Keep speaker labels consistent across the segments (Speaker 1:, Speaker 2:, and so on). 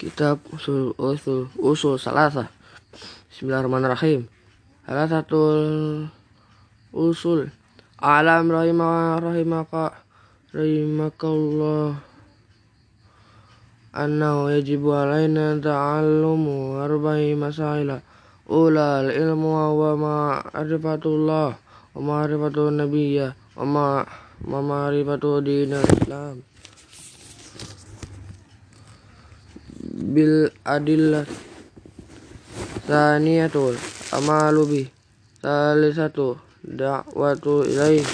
Speaker 1: Kitab Usul Usul Usul Salasa. Bismillahirrahmanirrahim. Salah satu usul alam rahimah rahimaka rahimakallah annahu yajibu alaina ta'allumu arba'i masaila ula ilmu wa ma'rifatullah wa ma'rifatu nabiyya wa ma'rifatu dinil islam bil adillah Saniyatul amalu bi Salisatu da'watu ilaih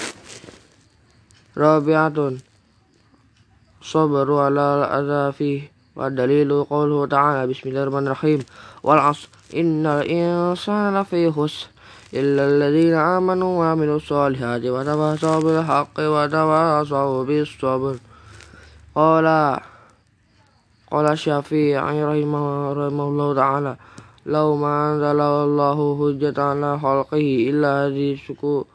Speaker 1: Rabi'atun sabru ala al-azafi wa dalilu qawluhu ta'ala bismillahirrahmanirrahim wal asr innal insana lafi khusr illa alladhina amanu wa amilu salihati wa tawasaw bil haqqi wa tawasaw bis sabr qala syafi'i rahimahullahu ta'ala Lau ma anzalallahu hujjatan ala khalqihi illa di suku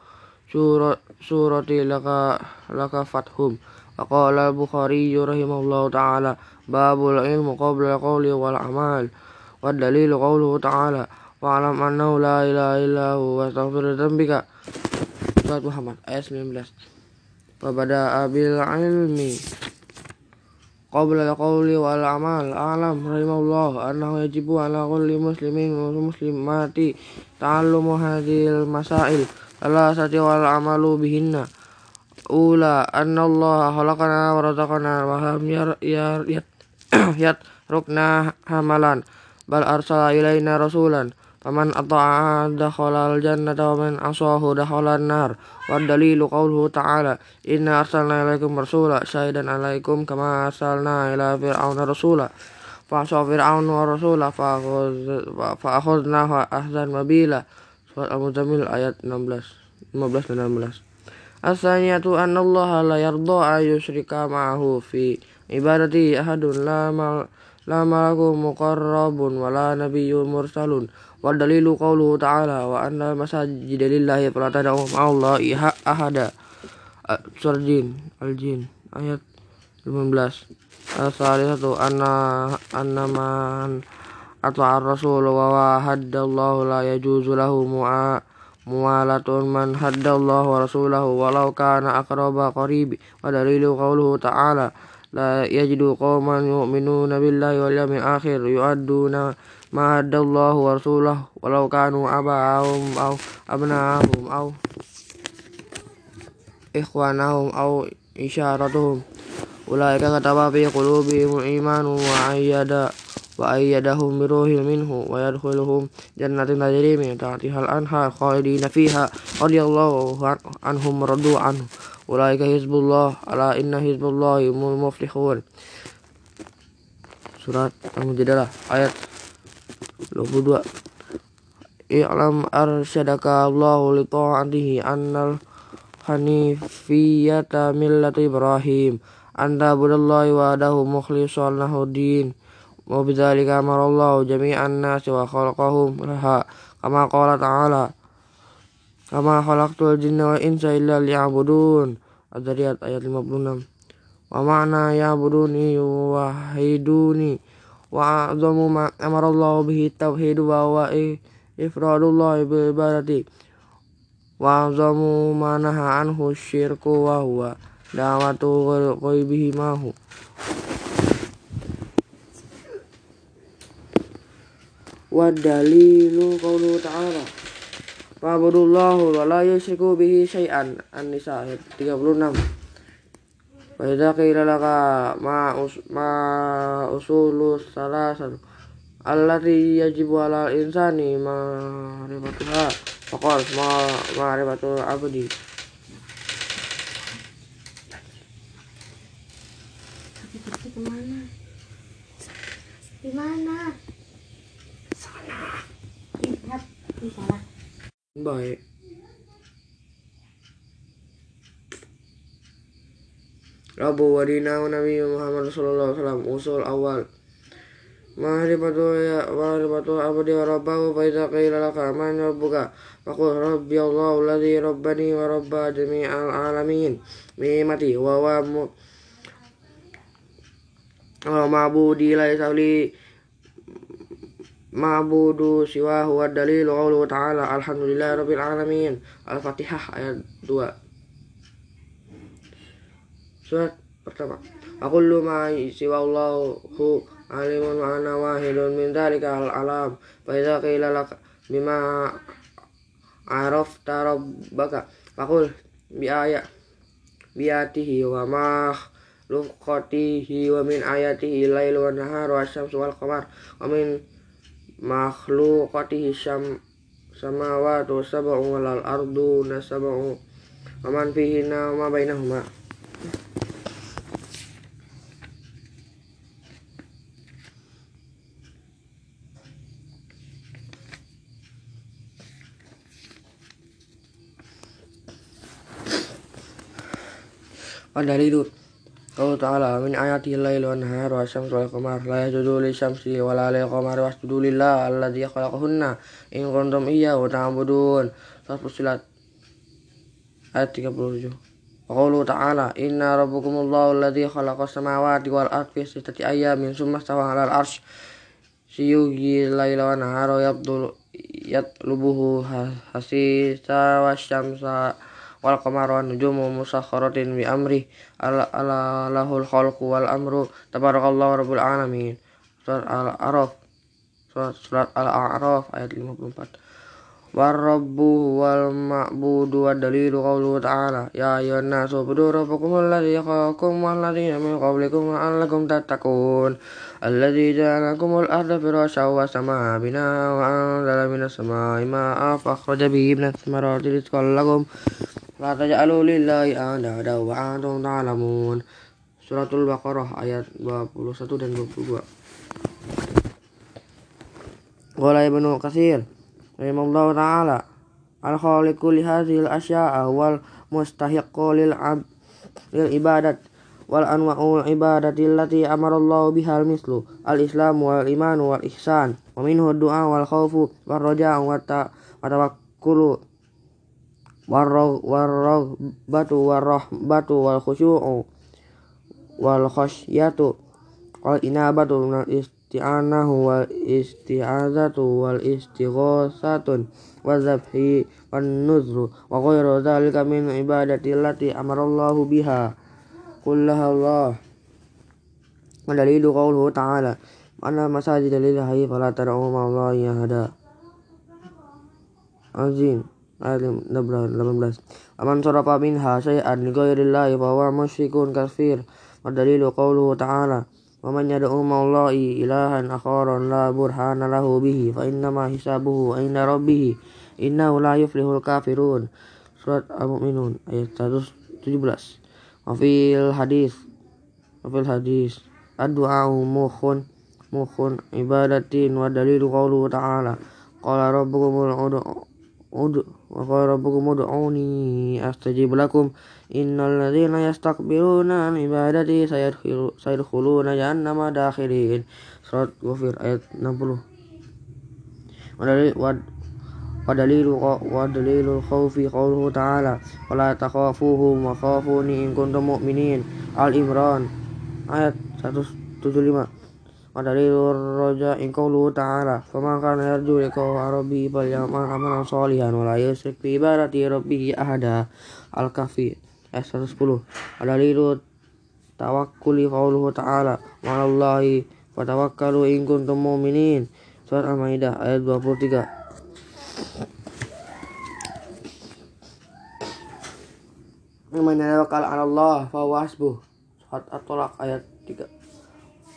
Speaker 1: surat surati laka laka fathum. Wa al-bukhari rahimahullahu ta'ala babul ilmu qabla qawli wal amal wa dalilu qawluhu ta'ala wa alam annahu la ilaha illa hu wa astaghfir dzambika Surat Muhammad ayat 19 Pada abil ilmi qabla al-qawli wal amal alam rahimahullah annahu yajibu ala kulli muslimin muslimati ta'allumu hadhil masail salasati wal amalu bihinna. Ula anna Allah khalaqana wa yar yar yat, yat hamalan rasulan faman ata'a dakhala al-jannata wa man asahu dakhala an-nar wa dalilu qawluhu ta'ala inna arsalna ilaikum rasula syahidan alaikum kama arsalna ila fir'auna rasula. Fa asa fir'aun wa rasula fa ahzan mabila. Surat al-muzammil ayat 16 15 dan 16 Asaniyatu anna Allah la yarda ayusyrika ma'ahu fi ibadati ahadun la mal la malaku muqarrabun wala nabiyyun mursalun Dalilu qawluhu ta'ala wa anna masajida lillahi fala tad'u ma'allahi ahada. Surah Jin, Al-Jin ayat 15. As-salisatu anna anna man ata'a ar-rasul wa haddallahu la yajuzu lahu mu'a muwalatun man haddallahu wa rasulahu walau kana aqraba qaribi wa dalilu qawluhu ta'ala la yajidu qawman yu'minuna billahi wal yawmil akhir yu'adduna ma haddallahu wa rasulahu walau kanu aba'ahum aw abna'ahum aw ikhwanahum aw isyaratuhum ulaika kataba fi qulubihim imanu wa ayyada wa ayyadahum bi ruhil minhu wa yadkhuluhum jannatin tajri min tahtiha al-anhar khalidina fiha radiyallahu anhum radu anhu. Ulaika hizbullah ala inna hizbullahi humul muflihun. Surat al-mujadalah ayat 22 I'lam arsyadaka Allahu li ta'atihi annal hanifiyata millati Ibrahim. Anta budallahi wa adahu mukhlishan lahu din wa bidzalika amarallahu jami'an nasi wa khalaqahum laha. Kama qala ta'ala kama khalaqtul jinna wal insa illa liya'budun. Az-Zariyat ayat 56 wa ma'na ya'buduni wa hiduni wa a'zamu ma amarallahu bihi tauhidu wa wa ifradullah bil ibadati wa a'zamu ma naha anhu syirku wa huwa da'watu ghaibihi mahu wa dalilu qawlu ta'ala. Fa'budullahu wa la yusyriku bihi syai'an. An-Nisa ayat 36 Wa qila laka ma us ma usulus salasan allati yajibu ala insani ma'rifatuha faqal ma ma'rifatu abdi?
Speaker 2: Di mana? Sana. Lihat di sana.
Speaker 1: Baik Rabu wadina Nabi Muhammad sallallahu alaihi wasallam usul awal. Ma'rifatu ya ma'rifatu abdi wa rabbahu fa idza qila laka man rabbuka? Faqul rabbi Allah alladhi rabbani wa rabba jami'al alamin. Mimati wa wa wa ma'budi laisa li ma'budu siwa huwa dalil qawluhu ta'ala alhamdulillahi rabbil alamin. Al-fatihah ayat 2 surat pertama. Aqullu ma siwa Allahu alimun wa ana wahidun min al-alam. Fa idza qila laka bima arafta rabbaka faqul bi ayat biatihi wa ma makhluqatihi wa min ayatihi lail wa nahar wa syamsu wal qamar wa min makhluqatihi syam samawati sab'u wal ardu nasab'u wa man wa ma bainahuma Wadalilu Qawlu ta'ala min ayati al-lail wa nahar wa qamar la yajudu li syamsi wa la lil qamari wasjudu lillah alladhi khalaqahunna in kuntum iyyahu ta'budun. Surat Fussilat ayat 37. Qawlu ta'ala inna rabbukumullahu alladhi khalaqas samawati wal ardi fi sittati ayyamin summa stawa 'alal arsy siyugi laila wa nahara yabdul yatlubuhu hasisa wa syamsa wal qamaru wan nujumu musakhkharatin bi amri. Ala, ala lahul khalqu wal amru. Tabarakallahu rabbul alamin. Surat al-a'raf. Surat, surat al-a'raf ayat 54 Warabbu wal ma'budu wa dalilu qawluhu ta'ala. Ya ayuhan nasu budu rabbukum alladhi khalaqakum wal ladhina min qablikum la'allakum tattaqun. Alladhi ja'alakum al-arda firasha wa sama'a bina wa anzala minas sama'i ma'a fa akhraja bihi minas samarati rizqan lakum La taj'alu lillahi andada wa antum ta'lamun. Suratul Baqarah ayat 21 dan 22. Qala Ibnu Katsir rahimallahu taala al-khaliqu li hadhil asya'a wal mustahiqqu lil ab lil ibadat wal anwa'ul ibadati allati amara Allah biha mislu al-islam wal iman wal ihsan wa minhu ad-du'a wal khawfu war raja'u wa tawakkulu warraghbatu warrahbatu wal khusyu'u wal khasyatu wal inabatu minal isti'anahu wal isti'azatu wal istighosatun wal zabhi wan nuzru wa ghairu dhalika min ibadati allati amarallahu biha. Kullaha Allah wa dalilu qawluhu ta'ala. Mana masajida lillahi fala tad'u ma'allahi ahada. Azim ayat 18 Aman sarafa minha syai'an li ghairillahi fa huwa musyrikun kafir. Wa dalilu qawluhu ta'ala wa man yad'u ma'allahi ilahan akharan la burhana lahu bihi fa innama hisabuhu 'inda rabbih innahu la yuflihul kafirun. Surat al-mu'minun ayat 117 wa fil hadis wa fil hadis ad-du'a mukhun mukhun ibadatin wa dalilu qawluhu ta'ala qala rabbukum ud'u wa qala rabbukum ud'uni astajib lakum innal ladzina yastakbiruna an ibadati sayadkhuluna jahannama dakhirin surat ghafir ayat enam puluh. Wadali wad wadali lu 60 wadali wadalilu wadalilu khawfi qawluhu ta'ala wa la takhafuhum wa khafuni in kuntum mu'minin al imran ayat 175 ودليل الرجاء قوله تعالى فمن كان يرجو لقاء ربه فليعمل عملا صالحا ولا يشرك بعبادة ربه أحدا الكافي ayat 110 ودليل التوكل قوله تعالى وعلى الله fatawakkalu in kuntum mu'minin surat Al-Maidah ayat 23 Man yatawakkal 'ala Allah fa huwa hasbuh surat At-Talaq ayat 3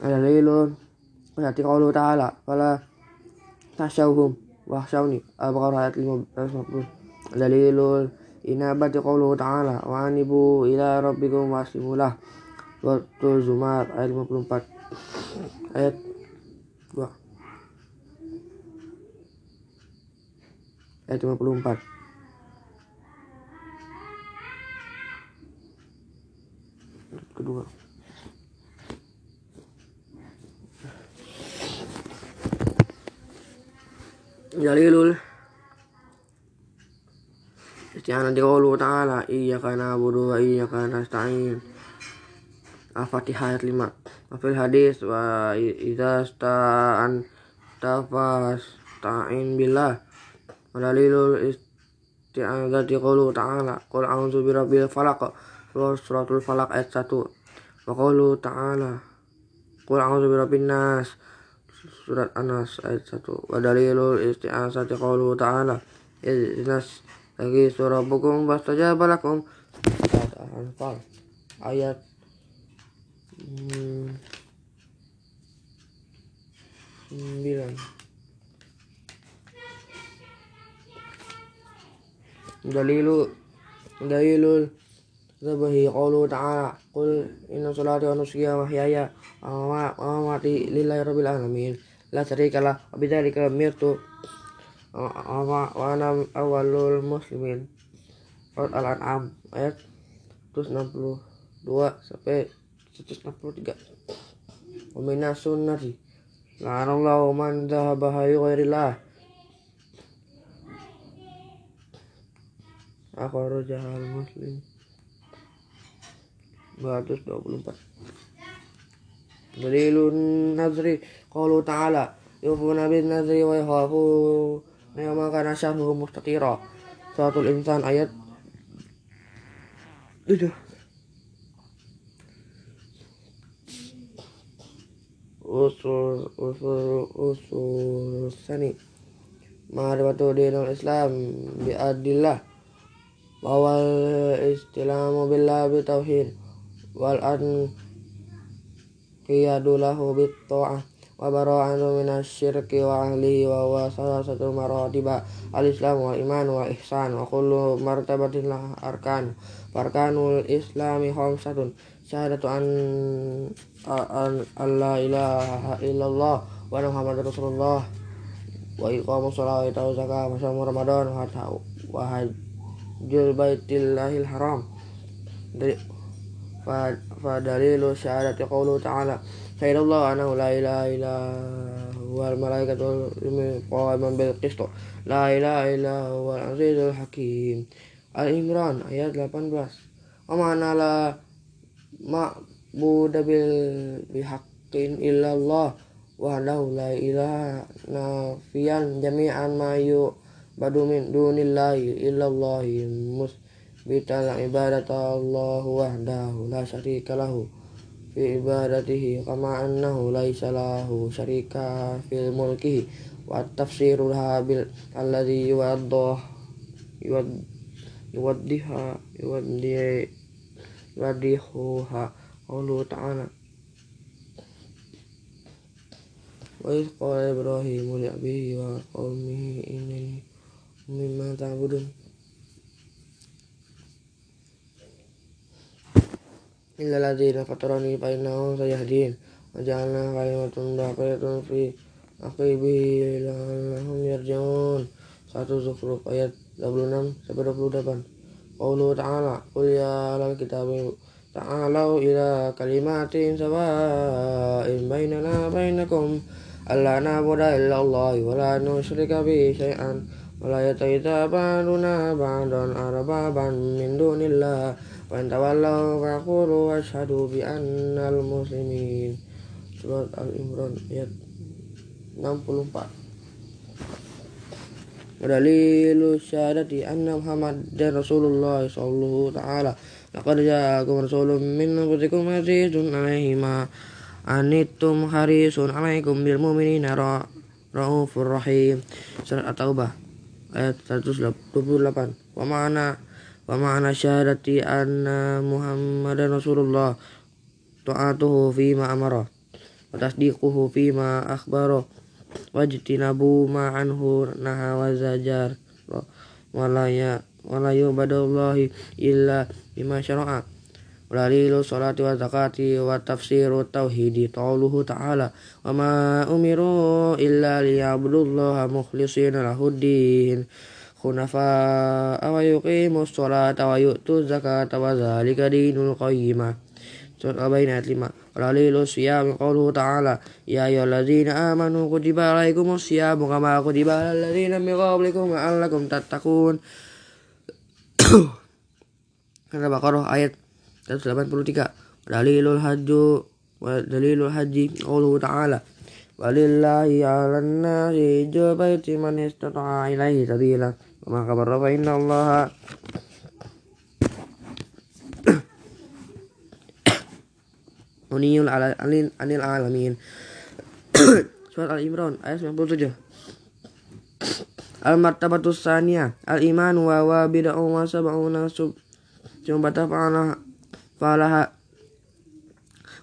Speaker 1: dalilun Berarti kalau ta'ala Fala tasyauhum Wahsyawni. Al-Baqarah ayat 550 dalilul inabati qawluhu ta'ala wa anibu ila rabbikum waslimu lah Surat Zumar ayat 54 ayat 2 ayat 54 kedua dalilul isti'anah di qawluhu ta'ala. Iyyaka na'budu wa iyyaka nasta'in. Al-Fatihah ayat 5 Wafil hadis wa idza sta'an tafas ta'in billah. Wa dalilul isti'anah di qawluhu ta'ala. Qul a'udzu birabbil falaq. Suratul falaq ayat 1 wa qawluhu ta'ala. Qul a'udzu birabbin nas surat Anas ayat 1 wa dalilul isti'azati qawluhu ta'ala. Inas lagi surah bukum fastajaba lakum. Surat Al-Anfal ayat 9 dalilu dalilul zabahi qawluhu ta'ala. Qul inna salati wa nusuki wa mahyaya wa mamati lillahi rabbil alamin la syarika lah wa bidzalika umirtu wa ana awalul muslimin. Surat Al-An'am ayat 162 sampai 163 wa minas sunnati la'anallahu man dhahaba hayu ghairillah. Akhrajahal muslim. 224 Dalilun nazri Qalu ta'ala Yufuna bin nazri wa yakhafu Yawma kana syahru mustatira. Suratul insan ayat Udah Usul Usul Usul Sani Ma'rifatu dinul Islam Bi'adillah. Wawal istilamu billah bitauhid. Wal an qiyadu lahu bit ta'ah wa bara'anu minasyirki wa ahlihi wa huwa maratiba. Al-islam wal iman wa ihsan wa kullu martabatin lah arkan. Arkanul islami khamsatun. Syahadatu an alla ilaha illallah wa muhammadar rasulullah. Wa iqamus salati wa zakah. Wa shaum ramadan wa hajjul baitillahil haram. Fa dalilu syahadati qawlu ta'ala syahidallahu annahu la ilaha illa huwal malaikatu qa'iman bil qist. La ilaha illa azizul hakim. Al Imran ayat 18 wa ma'ana la ma'bud bil bihaqqin illallah wahdahu la ilaha nafiyan jami'an ma badumin min dunillahi illallahi musbital ibadata Allah wahdahu la syarika lahu fi ibadatihi kama annahu laisa lahu syarika fil mulkihi wa tafsirul habil alladhi yuwaddah yuwad yuwaddiha yuwaddi yuwaddihuha Allah ta'ala. Wa qala ibrahimu li abihi wa qaumihi inni mimma ta'budun illalladzina fatarani fa innahu sayahdin. Wa ja'alna kalimatun baqiratun fi aqibi la'annahum yarji'un. Satu zukhruf ayat 26 sampai 28 Qawlu ta'ala Qul ya alal kitabi Ta'alau ila kalimatin sawa'in bainana bainakum. Alla nabuda illallah wa la nusyrika bi syai'an. Wa la yataita ba'duna ba'dan arbaban min dunillah. Wa tawallahu faqulu ashhadu bi annal muslimin. Surat Al-Imran ayat 64. Dalilu syahadati anna Muhammadan Rasulullah sallallahu taala laqad ja'akum rasulun min anfusikum azizun 'alaihi ma anittum harisun 'alaikum bil mu'minina raufur. Surat At-Taubah ayat 128. Wa wa ma'ana syahadati anna muhammadan rasulullah. Ta'atuhu fi ma amara. Wa tasdiquhu fi ma akhbara. Wajtinabu ma anhu naha wa zajar. Walaya walayu badallahi illa bima syara'a. Walilu salati wa zakati wa tafsiru tauhidi ta'uluhu ta'ala. Wa ma umiru illa liya'budullaha mukhlisina lahuddin خنفاء ويقيموا الصلاة ويؤتوا الزكاة وذلك دين القيمة Surat Al-Bayyinah ayat 5. Walalilu siyam qawluhu ta'ala Ya ayyuhalladzina amanu kutiba alaikumus siyam kama kutiba alal ladzina min qablikum la'allakum tattaqun. Kata Baqarah ayat 183. Dalilul hajju wa dalilul haji qawluhu ta'ala Walillahi 'alan nasi hijjul baiti man istata'a ilaihi sabila. Wa ma kabarra fa inna Allaha Uniyul ala anil, anil alamin. Surat Al-Imran ayat 97. Al-martabatus saniyah al-iman wa wa bid'u wa sab'una sub. Sumbata fa'ala fa'alaha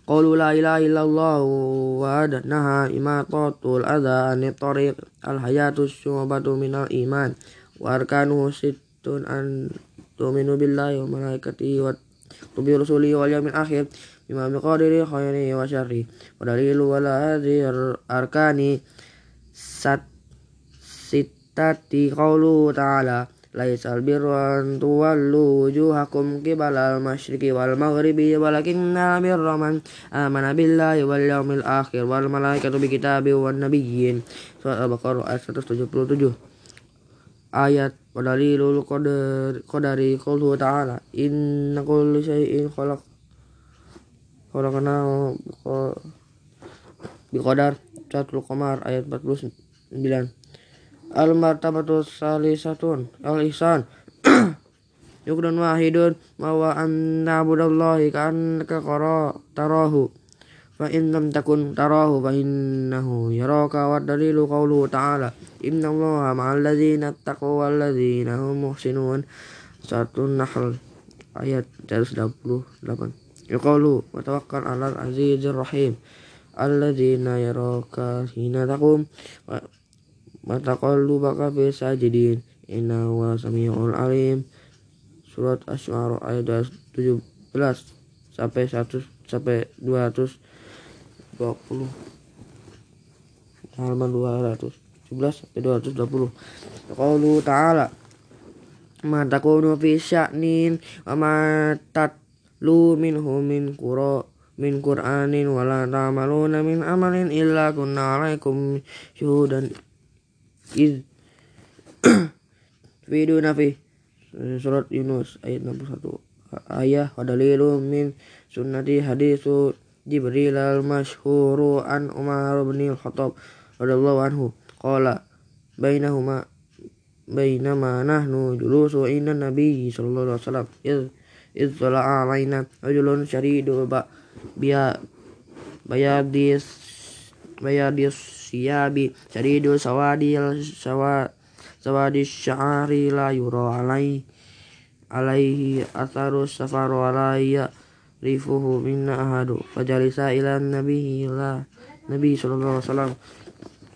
Speaker 1: Qalu la ilaha illallah wa adnaha imatatul adha anit tariq. Al-hayatus syubatu minal iman wa arkanu sittun an tu'minu billahi wa malaikatihi wa tubi rusuli wal yawmil akhir bima biqadiri khairi wa syarri wa dalilu wala hadhi arkani sat sittati qawlu ta'ala laisal birru an tuwallu wujuhakum qibalal masyriqi wal maghribi walakinna birra man amana billahi wal yawmil akhir wal malaikatu bi kitabi wan nabiyyin. Surat al-baqarah ayat 177 ayat wa dalilul qadar qadari qawluhu ta'ala. Inna kulli syai'in khalaq. Khalaqnahu biqadar suratul qamar ayat 49 al martabatu salisatun al ihsan yukdun wahidun wa an na'budallahi ka'annaka qara tarahu fa in lam takun tarahu fa innahu yaraka wa dalilu qawluhu ta'ala. Inna allaha ma'al ladzina taqaw wal ladzina hum muhsinun. Satu nahl ayat 128 yaqulu wa tawakkal 'alal azizir rahim. Alladzina yaraka hina taqum. Wa Mataqallubaka fi sajidin. Inna wa sami'ul alim. Surat Asy'ara ayat 17 sampai 100 sampai 220 halaman 217 sampai 220 Qaulu ta'ala ma takunu fi sya'nin wa ma tatlu minhu min qura min qur'anin wa la ta'maluna min amalin illa kunna 'alaikum syuhudan iz video nafi surat Yunus ayat 61 ayah wa dalilu min sunnati hadisu Jibril al masyhuru an Umar bin Al-Khattab radhiyallahu anhu. Qala bainahuma bainama nahnu julusu inna nabi sallallahu alaihi wasallam. Iz iz tala'a alaina rajulun syaridu ba biya bayadis bayadis siyabi syaridu sawadil sawa sawadi sya'ari la yura alai alaihi atharu safaru alaiya rifuhu minna ahadu fajalisa ila nabihi la nabi sallallahu alaihi wasallam.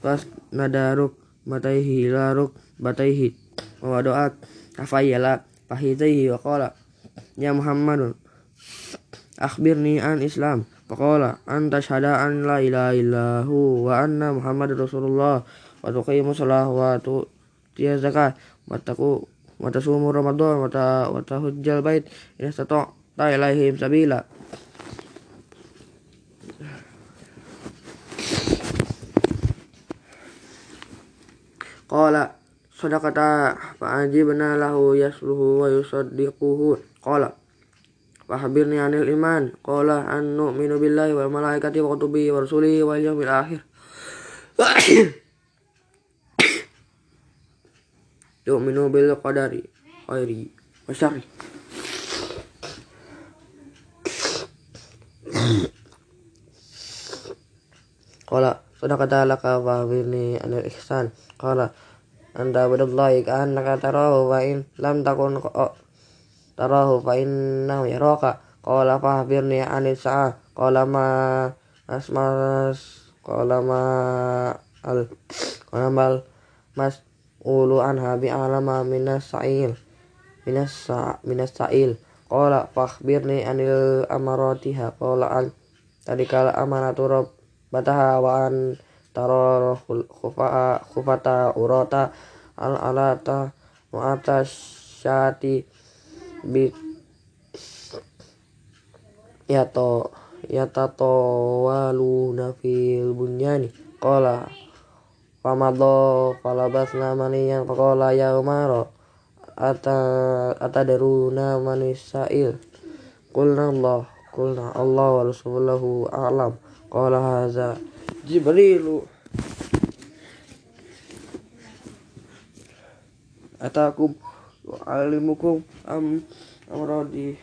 Speaker 1: Pas nadaruk mataihi laruk bataihi. Wa doat afayala fahitaihi wa qala ya muhammadun akhbirni an islam. Faqala anta syahada an la ilaha illahu wa anna muhammadar rasulullah wa tuqimu salah wa tu tiya zakat wa taku wa tasumu ramadan wa ta wa tahujjal bait. In istata ta ilaihim sabila. Qala sadaqata fa'ajibna lahu yasluhu wa yusaddiquhu. Qala Fahabirni anil iman. Qala an nu'minu billahi wal malaikati wa kutubihi wa rasulihi wal yawmil akhir. Tu'minu bil qadari khairi wa Qala sadaqata laka fahabirni anil ihsan. Qala anta abadallahi ka'annaka tarahu wa in lam takun tarahu fa innahu yaraka. Qala fahbirni anis sa'a. Qala ma asmas qala ma al qala mal mas ulu anha bi alama minas sa'il minas sa minas sa'il. Qala fakhbirni anil amaratiha. Qala al tadikal amanatu bataha wa an tara khufata urata al alata wa syati bi yato yatatawaluna fil bunyani. Qala famado falabasna maniyan faqala ya umara ata atadaruna manisail. Qulna Allah qulna Allah wa rasuluhu a'lam qala haza jibrilu atakum alimukum am amradi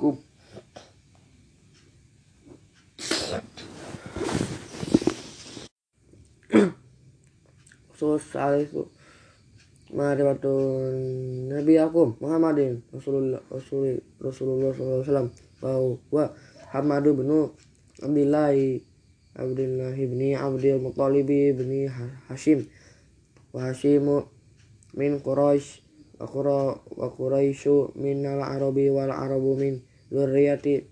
Speaker 1: kub Sus alaihi Ma'rifatun Nabi aku Muhammadin Rasulullah Rasul Rasulullah SAW bahwa Hamadu bin Abdullah Abdullah bin Abdul Muttalib bin Hashim. Wa min Quraisy wa Qura wa min al-Arabi wal Arabu min dzurriyyati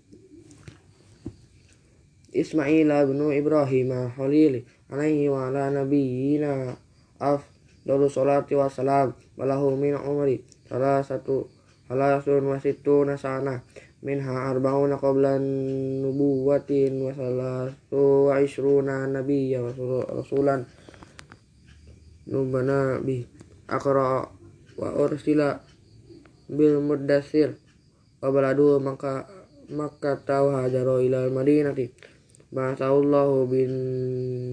Speaker 1: Ismail bin Ibrahim Khalil alaihi wa ala nabiyyina afdalu salati wassalam walahu min umri salah satu halasun wasitu nasana minha arba'una qabla nubuwatin wa salatu wa isruna nabiyya wa rasulan nubana bi akra wa ursila bil mudassir wa baladu maka maka tahu hajaru ila madinati. Ba'athallahu bin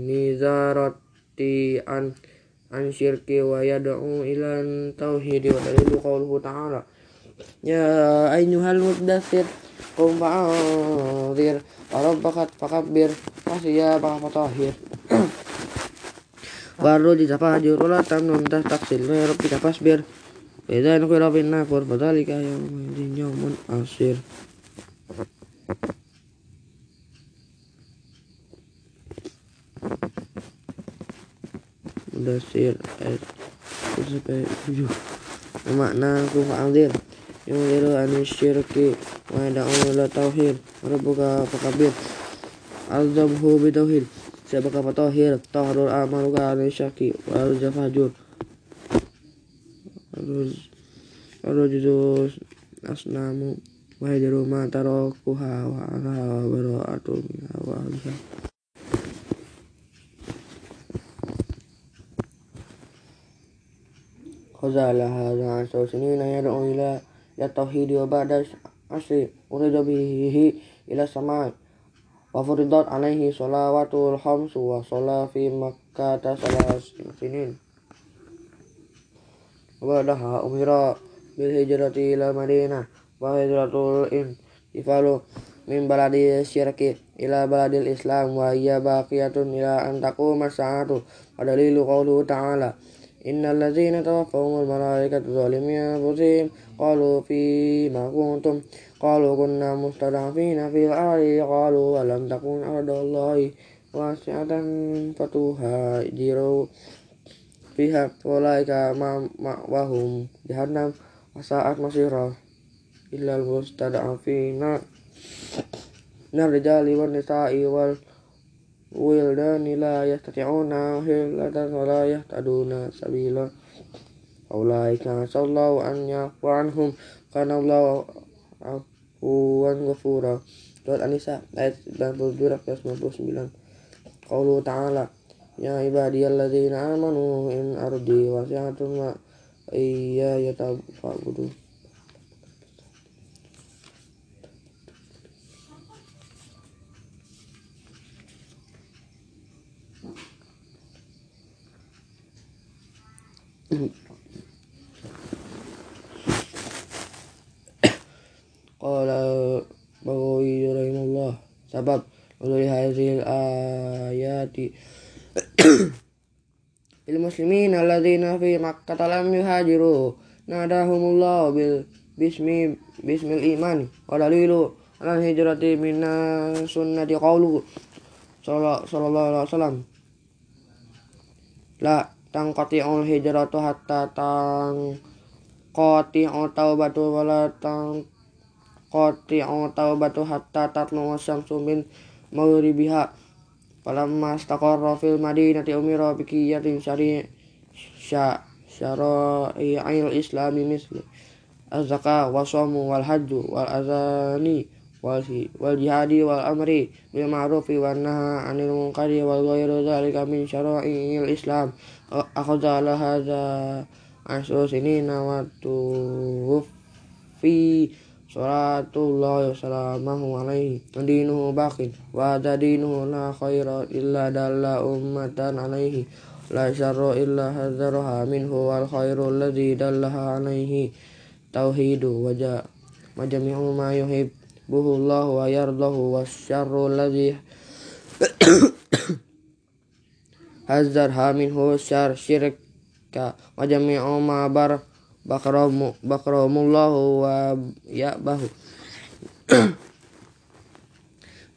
Speaker 1: nizarati an an syirki wa yad'u ila tauhid wa dalilu qawluhu ta'ala ya ayyuhal muddathir qum fa'anzir wa rabbaka fakabbir fasya baka fatahir baru ditafajur la tamnun taksil wa rabbika fasbir Beda nukhira bin nafur fadhalika yawmin yawmun asir Dasir ayat sampai tujuh makna ku fa'adir yuliru anis syirki wa da'u la tauhid rabbuka fakabir azabhu bi tauhid sabaka fatahir tahrul amaluka anis syaki wa al-jafajur Arujuz asnamu wa hajru ma tarakuha wa ala bara'atu minha wa خزال هذا عشر سنين يدعو إلى ya tauhid wa ba'da asri uridu bihi ila sama wa furidat alaihi salawatul khamsu wa sholat fi ta salas sinin. Wa daha umira bil hijrati ila madinah. Wa hijratul intifalu min baladi syirki ila baladil islam. Wa iya baqiyatun ila antaku masa'atu wa dalilu qawlu ta'ala. إن الذين توفهم الملائكة ظالمي أنفسهم قالوا فيما كنتم قالوا كنا مستضعفين في الأرض قالوا ولم تكن أرض الله واسعة فتهاجروا فيها أولئك مأواهم جهنم وساءت مصيرا إلا المستضعفين من الرجال والنساء والنساء wildani la yastati'una hilatan wa la yahtaduna sabila. Aulaika sallahu an yafu anhum. Kana Allah afuwan ghafura. Surat An-Nisa ayat 92 99 Qaulu ta'ala Ya ibadiyalladzina amanu in ardi wasi'atun wa iya yatafabudu Qala rahimahullah Sabab Nuzul hadhil ayati Lil muslimin alladzina fi makkah lam yuhajiru nadahumullah bil bismi bismil iman. Wa dalilu ala hijrati minna sunnati qawlu sallallahu alaihi wasallam. La tangqati'ul hijratu hatta tangqati'u taubatu wala tangqati'u taubatu hatta tatlu syamsu min maghribiha. Falamma istaqarra fil madinati umira bikiyatin syari syara'i'il islami misli az-zakah wa wal hajju wal azani wal jihadi wal amri bil ma'rufi wan nahy 'anil munkari wal ghairu dzalika min syara'il islam. Akhadha ala hadza asru sinina wa fi Salatullah salamahu alaihi dinuhu baqin wa dinuhu la khaira illa dalla ummatan alaihi la syarra illa hadzaraha minhu wal khairu alladhi dallaha alaihi tauhidu wa jami'u ma yuhib buhullahu wa yardahu wa syarru ladhi hazzarha minhu syar syirka wa jami'u ma bar bakramu bakramullahu wa ya'bahu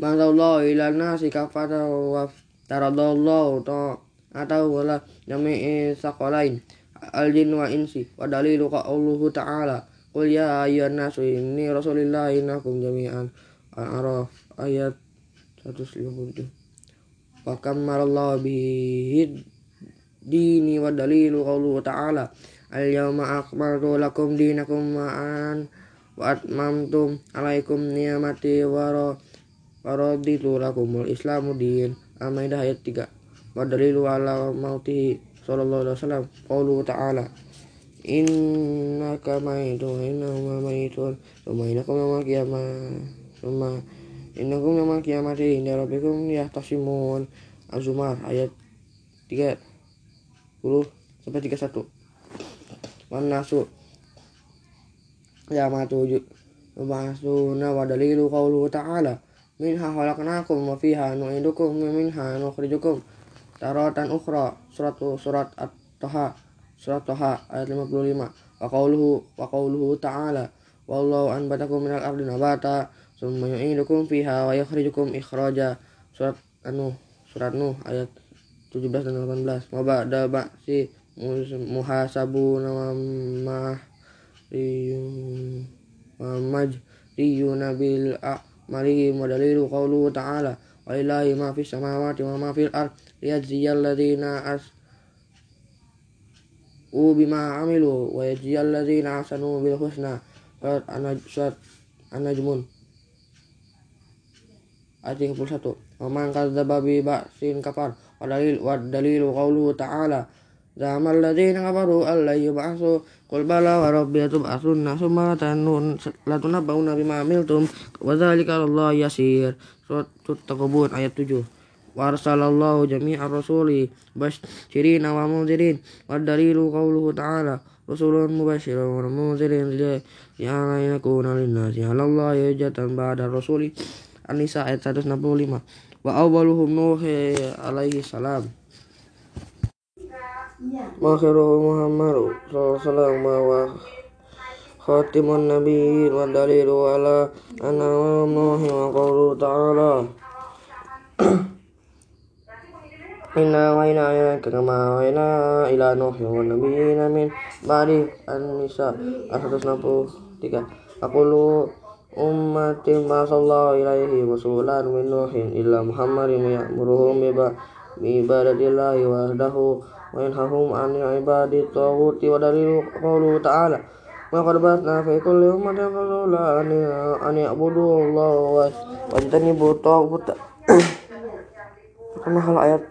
Speaker 1: Bangsallahu ila nasi kafata wa taradallahu atau wala jami'i saqalain al-jin wa insi wa dalilu qa'uluhu ta'ala Qul ya ayyuhan nasu inni rasulillah innakum jami'an. Al-Araf ayat 157 Wa kammarallahu bihi dini wa dalilu qawluhu ta'ala. Al-yawma akmaltu lakum dinakum ma'an wa atmamtum alaikum ni'mati wa raditu lakumul islamu din. Al-Maidah ayat 3 Wa dalilu ala mautihi sallallahu alaihi wasallam qawluhu ta'ala innaka maitun innahum maitun. Summa innakum yawmal qiyamah summa innakum yawmal qiyamati inda rabbikum yahtasimun. Az-Zumar ayat 30 sampai 31 wan nasu yamatu Masuna wa dalilu qawluhu ta'ala. Minha khalaqnakum wa fiha nu'idukum minha nukhrijukum. Taratan ukhra surat surat at-taha Surat Toha ayat 55. Wa qauluhu wa qauluhu ta'ala wallahu anbatakum minal ardi nabata summa yu'idukum fiha wa yukhrijukum ikhraja. Surat Anu surat Nuh ayat 17 dan 18. Wa ba'da ba'si muhasabu nama ma wa majriyuna bil a'mali wa dalilu qawluhu ta'ala walillahi ma fis samawati wa ma fil ard liyajziyal ladzina as bima amilu wa yajziyal ladzina ahsanu bil husna surat an-najm an-najmun ayat 31 wa man kadzdzaba bi ba'sin kafar wa dalil wa dalilu qawluhu ta'ala Zaman ladzina kafaru alla yub'atsu qul bala wa rabbi tub'atsunna summa latunabbauna bima amiltum wa dzalika Allah yasir surat at-takabur ayat 7 rasuli basyirina wa munzirin. Wa dalilu qawluhu ta'ala rasulun mubasyiran wa munzirin li'ala yakuna linnasi 'ala Allah hujjatan ba'da rasuli. An-Nisa ayat 165 wa awwaluhum Nuh alaihi salam. Wa akhiruhu Muhammad sallallahu wa khatimun nabiyyin wa dalilu ala anna Nuh wa ta'ala Inna wayna ilaika kama wayna ila Nuh wa nabiyina min ba'di An-Nisa. 163 Aqulu ummati ma sallallahu ilaihi rasulan min Nuhin illa Muhammadin ya'muruhum bi ibadatillahi wahdahu wa yanhahum 'anil ibadi tawuti wa dalilu qawluhu ta'ala. Wa qad ba'athna fi kulli ummatin rasulan an ya'budu Allah wa wajtanibu tawuta Karena hal ayat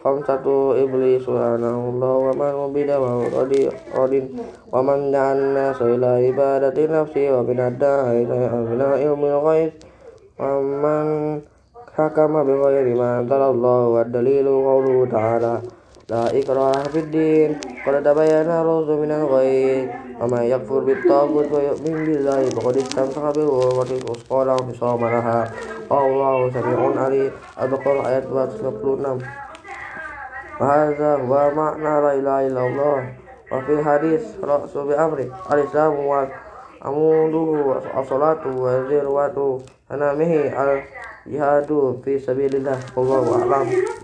Speaker 1: khamsatu iblis subhanallah wa man ubida wa radi radin. Wa man da'anna ila ibadati nafsi wa bin adda'i min ilmi ghaib wa man hakama bi ghairi ma anzalallahu wa dalilu qawluhu ta'ala. La ikraha fid din qad tabayyana rusul min al-ghayb wa man yakfur bit taghut wa yu'min billahi faqad istamsaka bil urwati al-wuthqa la infisama laha. Wallahu samii'un 'aliim al-baqarah ayat 266 Bahasa wa makna la ilaha illallah. Wa fi hadis Rasul bi amri. Alisa wa amudu As-salatu wa zirwatu Anamihi al-jihadu Fi sabilillah. Allahu a'lam.